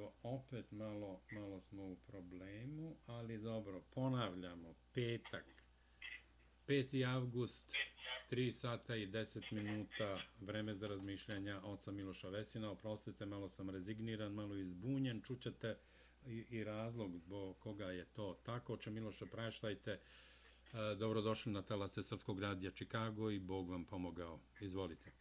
evo opet malo, malo smo u problemu, ali dobro, ponavljamo, petak, 5. avgust, 3 sata i 10 minuta, vreme za razmišljanja oca Miloša Vesina, oprostite, malo sam rezigniran, malo izbunjen, čućete i, i razlog bo koga je to tako, oče Miloša praštajte. e, dobrodošli na talase Srpskog radija Čikago i Bog vam pomogao, izvolite.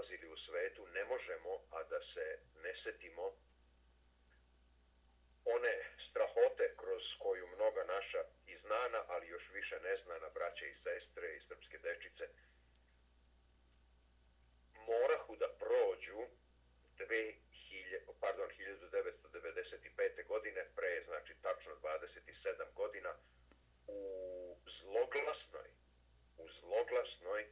nalazili u svetu, ne možemo, a da se ne setimo one strahote kroz koju mnoga naša i znana, ali još više neznana braća i sestre i srpske dečice morahu da prođu 2000, pardon, 1995. godine, pre znači tačno 27 godina, u zloglasnoj, u zloglasnoj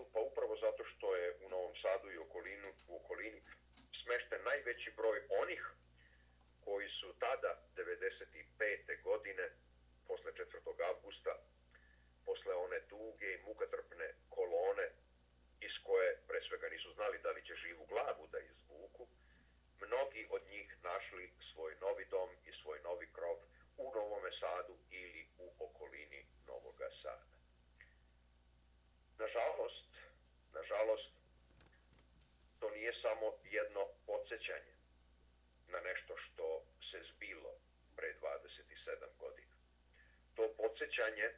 Sadu, pa upravo zato što je u Novom Sadu i okolinu, u okolini smešten najveći broj onih koji su tada, 95. godine, posle 4. augusta, posle one duge i mukatrpne kolone, iz koje pre svega nisu znali da li će živu glavu da izvuku, mnogi od njih našli svoj novi dom i svoj novi krov u Novome Sadu ili u okolini Novoga Sada. Nažalost, nažalost, to nije samo jedno podsjećanje na nešto što se zbilo pre 27 godina. To podsjećanje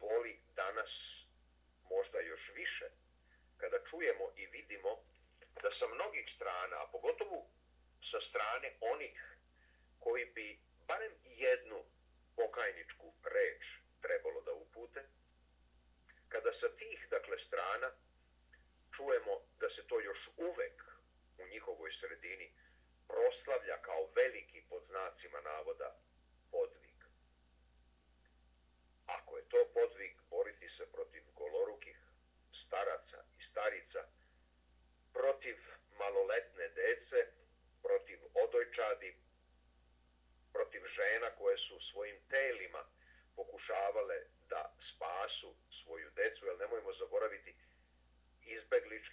boli danas možda još više kada čujemo i vidimo da sa mnogih strana, a pogotovo sa strane onih koji bi barem jednu pokajničku reč trebalo da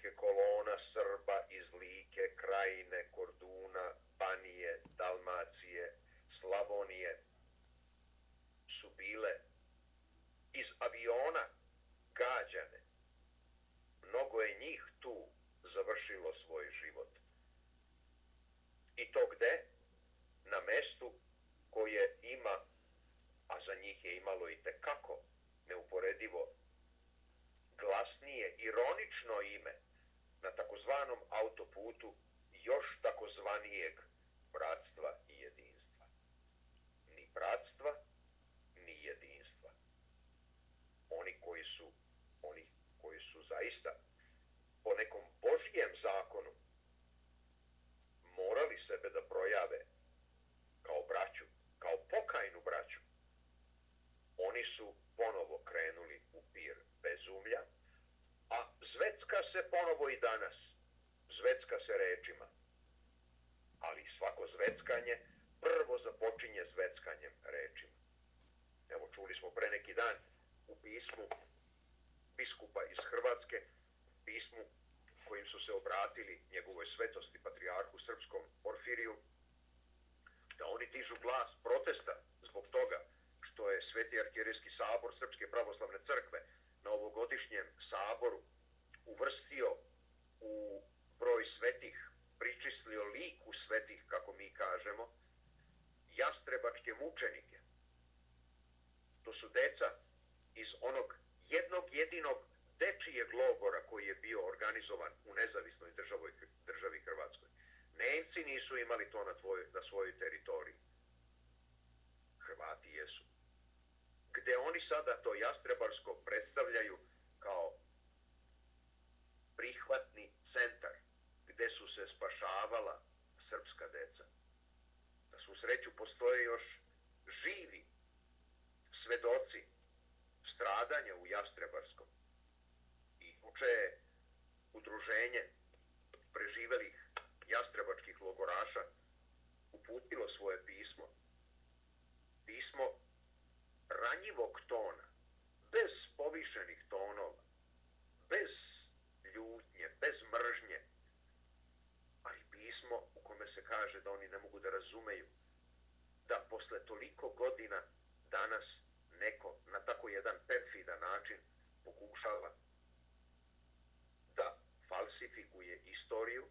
que coloca na takozvanom autoputu još takozvanijeg bratstva i jedinstva. Ni bratstva, ni jedinstva. Oni koji su, oni koji su zaista po nekom Božijem zakonu morali sebe da projave kao braću, kao pokajnu braću, oni su ponovo krenuli u pir bezumlja, a zvecka se ponovo i danas. Zvecka se rečima. Ali svako zveckanje prvo započinje zveckanjem rečima. Evo, čuli smo pre neki dan u pismu biskupa iz Hrvatske, pismu kojim su se obratili njegovoj svetosti patrijarhu srpskom Porfiriju, da oni tižu glas protesta zbog toga što je Sveti arhijerijski sabor Srpske pravoslavne crkve na ovogodišnjem saboru uvrstio u broj svetih, pričislio liku svetih, kažemo, jastrebačke mučenike. To su deca iz onog jednog jedinog dečijeg logora koji je bio organizovan u nezavisnoj državoj, državi Hrvatskoj. Nemci nisu imali to na, tvoj, na svojoj teritoriji. Hrvati jesu. Gde oni sada to jastrebarsko predstavljaju kao prihvatni centar gde su se spašavala srpska deca. Svu sreću postoje još živi svedoci stradanja u Jastrebarskom i uče je udruženje preživelih jastrebačkih logoraša uputilo svoje pismo. Pismo ranjivog tona, bez povišenih tonova, bez ljutnje, bez mržnje, ali pismo u kome se kaže da oni ne mogu da razumeju da posle toliko godina danas neko na tako jedan perfidan način pokušava da falsifikuje istoriju,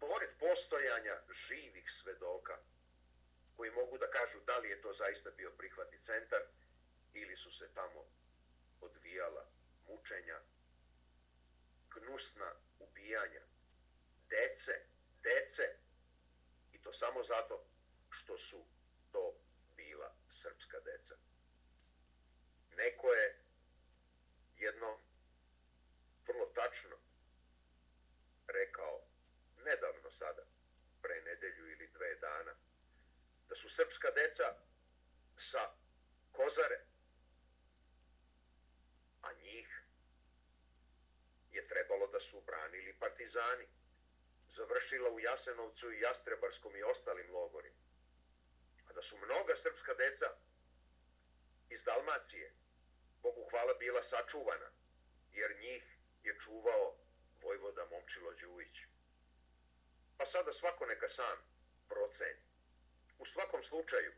pored postojanja živih svedoka koji mogu da kažu da li je to zaista bio prihvatni centar ili su se tamo odvijala mučenja, gnusna ubijanja, dece, dece, i to samo zato što su to bila srpska deca. Neko je jedno vrlo tačno rekao nedavno sada, pre nedelju ili dve dana, da su srpska deca sa kozare, a njih je trebalo da su branili partizani, završila u Jasenovcu i Jastrebarskom i ostalim logorima. A da su mnoga srpska deca iz Dalmacije, pohvala bila sačuvana, jer njih je čuvao Vojvoda Momčilo Đujić. Pa sada svako neka sam proceni. U svakom slučaju,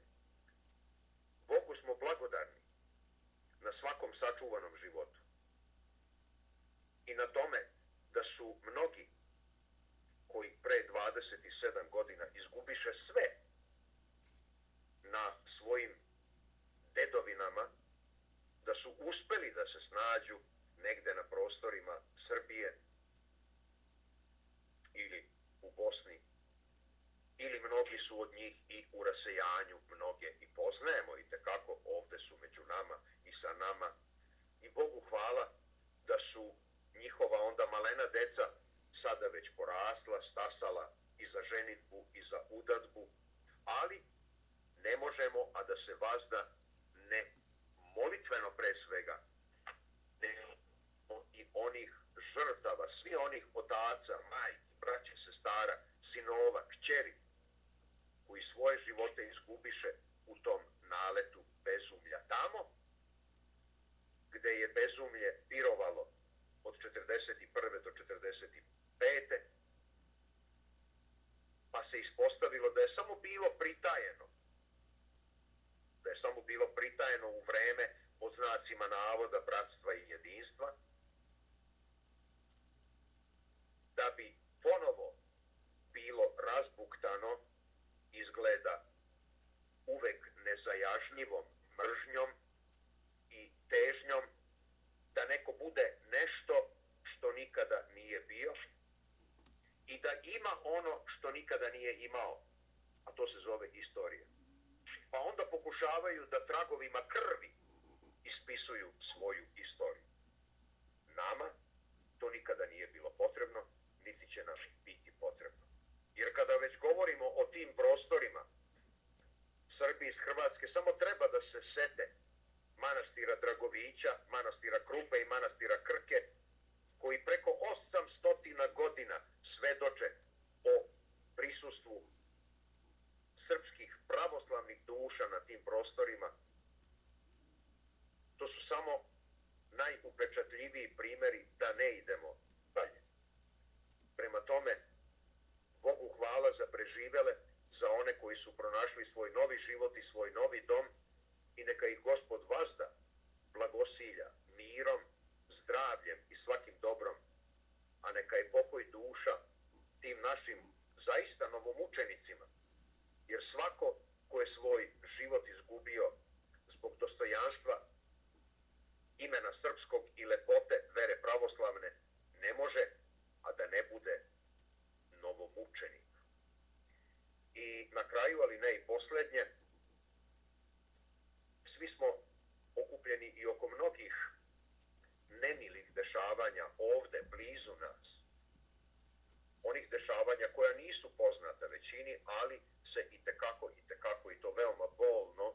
Bogu smo blagodarni na svakom sačuvanom životu. I na tome da su mnogi koji pre 27 godina izgubiše sve na svojim dedovinama, da su uspeli da se snađu negde na prostorima Srbije ili u Bosni ili mnogi su od njih i u rasejanju mnoge i poznajemo i tekako ovde su među nama i sa nama i Bogu hvala da su njihova onda malena deca sada već porasla, stasala i za ženitbu i za udadbu, ali ne možemo, a da se vazda ne molitveno pre svega, ne i onih žrtava, svi onih otaca, majki, braće, sestara, sinova, kćeri, koji svoje živote izgubiše u tom naletu bezumlja tamo, gde je bezumlje pirovalo od 41. do 45. Pa se ispostavilo da je samo bilo pritajeno. Da je samo bilo pritajeno u vreme pod znacima navoda bratstva i jedinstva. Da bi ponovo bilo razbuktano izgleda uvek nezajažnjivom mržnjom težnjom bio i da ima ono što nikada nije imao, a to se zove istorija. Pa onda pokušavaju da tragovima krvi ispisuju svoju istoriju. Nama to nikada nije bilo potrebno, niti će nam biti potrebno. Jer kada već govorimo o tim prostorima, Srbi iz Hrvatske, samo treba da se sete manastira Dragovića, manastira Krupe i manastira Krke, koji preko 800 godina svedoče o prisustvu srpskih pravoslavnih duša na tim prostorima. To su samo najupečatljiviji primeri da ne idemo dalje. Prema tome, Bogu hvala za preživele, za one koji su pronašli svoj novi život i svoj novi dom i neka ih gospod vazda blagosilja mirom, zdravljem i svakim dobrom, a neka je pokoj duša tim našim zaista novomučenicima, jer svako ko je svoj život izgubio zbog dostojanstva imena srpskog i lepote vere pravoslavne, ne može, a da ne bude novomučenik. I na kraju, ali ne i poslednje, svi smo okupljeni i oko mnogih nemilih dešavanja ovde, blizu nas. Onih dešavanja koja nisu poznata većini, ali se i tekako, i tekako, i to veoma bolno,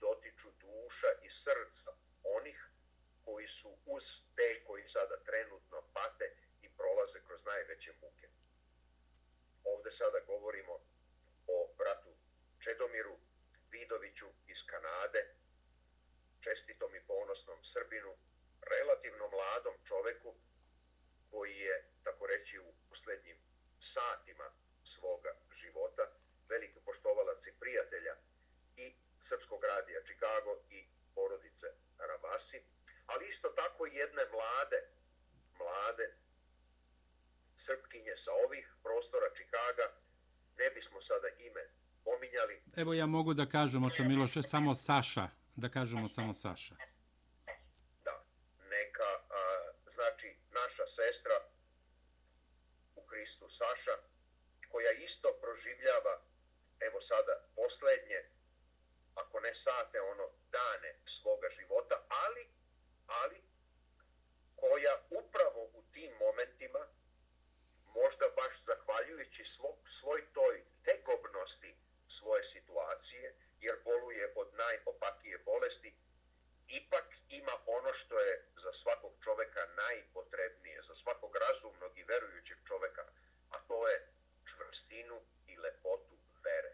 dotiču duša i srca onih koji su uz te koji sada trenutno pate i prolaze kroz najveće muke. Ovde sada govorimo o bratu Čedomiru Vidoviću iz Kanade, čestitom i ponosnom Srbinu, relativno mladom čoveku koji je, tako reći, u posljednjim satima svoga života, veliki poštovalac i prijatelja i Srpskog radija Chicago i porodice Rabasi, ali isto tako i jedne mlade, mlade srpkinje sa ovih prostora Čikaga, ne bismo sada ime pominjali. Evo ja mogu da kažem, oče Miloše, samo Saša, da kažemo samo Saša. Da, neka, a, znači, naša sestra u Hristu Saša, koja isto proživljava, evo sada, poslednje, ako ne sate, ono, dane svoga života, ali, ali, koja upravo u tim momentima, možda baš zahvaljujući svoj, svoj toj tegobnosti svoje situacije, jer boluje od najopakije bolesti, ipak ima ono što je za svakog čoveka najpotrebnije, za svakog razumnog i verujućeg čoveka, a to je čvrstinu i lepotu vere.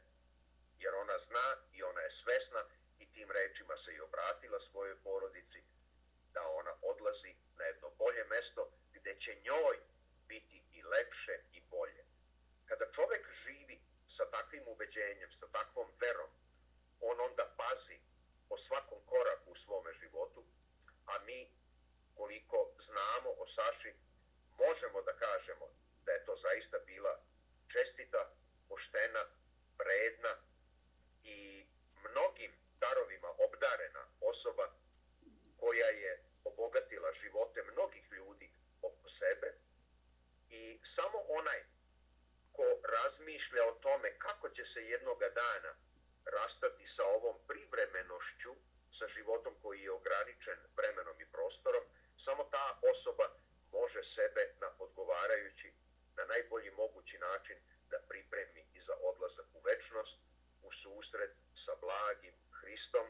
Jer ona zna i ona je svesna i tim rečima se i obratila svojoj porodici da ona odlazi na jedno bolje mesto gde će njoj biti i lepše i bolje. Kada čovek živi sa takvim ubeđenjem, sa takvom verom, on onda pazi o svakom koraku u svome životu, a mi, koliko znamo o Saši, možemo da kažemo da je to zaista bila čestita, poštena, vredna i mnogim darovima obdarena osoba koja je obogatila živote mnogih ljudi oko sebe i samo onaj razmišlja o tome kako će se jednoga dana rastati sa ovom privremenošću, sa životom koji je ograničen vremenom i prostorom, samo ta osoba može sebe na odgovarajući, na najbolji mogući način da pripremi i za odlazak u večnost, u susret sa blagim Hristom,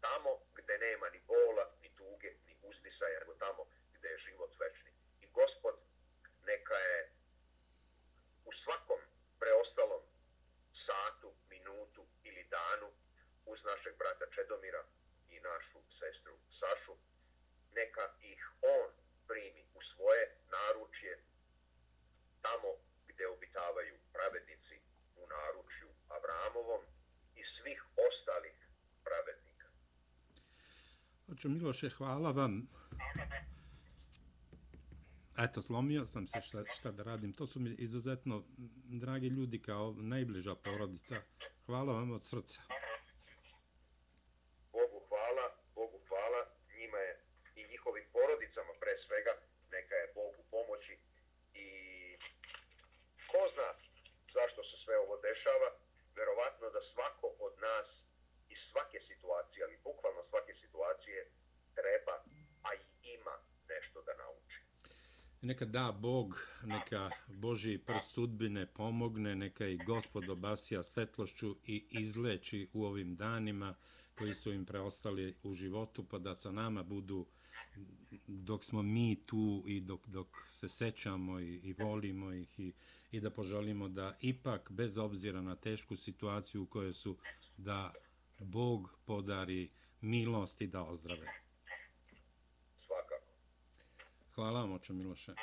tamo gde nema ni bola, ni tuge, ni uzdisaja, nego tamo gde je život večni. I gospod neka je u svakom preostalom satu, minutu ili danu uz našeg brata Čedomira i našu sestru Sašu, neka ih on primi u svoje naručje tamo gdje obitavaju pravednici u naručju Avramovom i svih ostalih pravednika. Oče Miloše, hvala vam. Eto, slomio sam se šta, šta da radim. To su mi izuzetno dragi ljudi kao najbliža porodica. Hvala vam od srca. ko zna zašto se sve ovo dešava, verovatno da svako od nas iz svake situacije, ali bukvalno svake situacije, treba, a i ima nešto da nauči. Neka da Bog, neka Boži prst sudbine pomogne, neka i gospod obasija svetlošću i izleči u ovim danima koji su im preostali u životu, pa da sa nama budu dok smo mi tu i dok, dok se sećamo i, i volimo ih i, i i da poželimo da ipak, bez obzira na tešku situaciju u kojoj su, da Bog podari milost i da ozdrave. Svakako. Hvala vam, oče Miloše.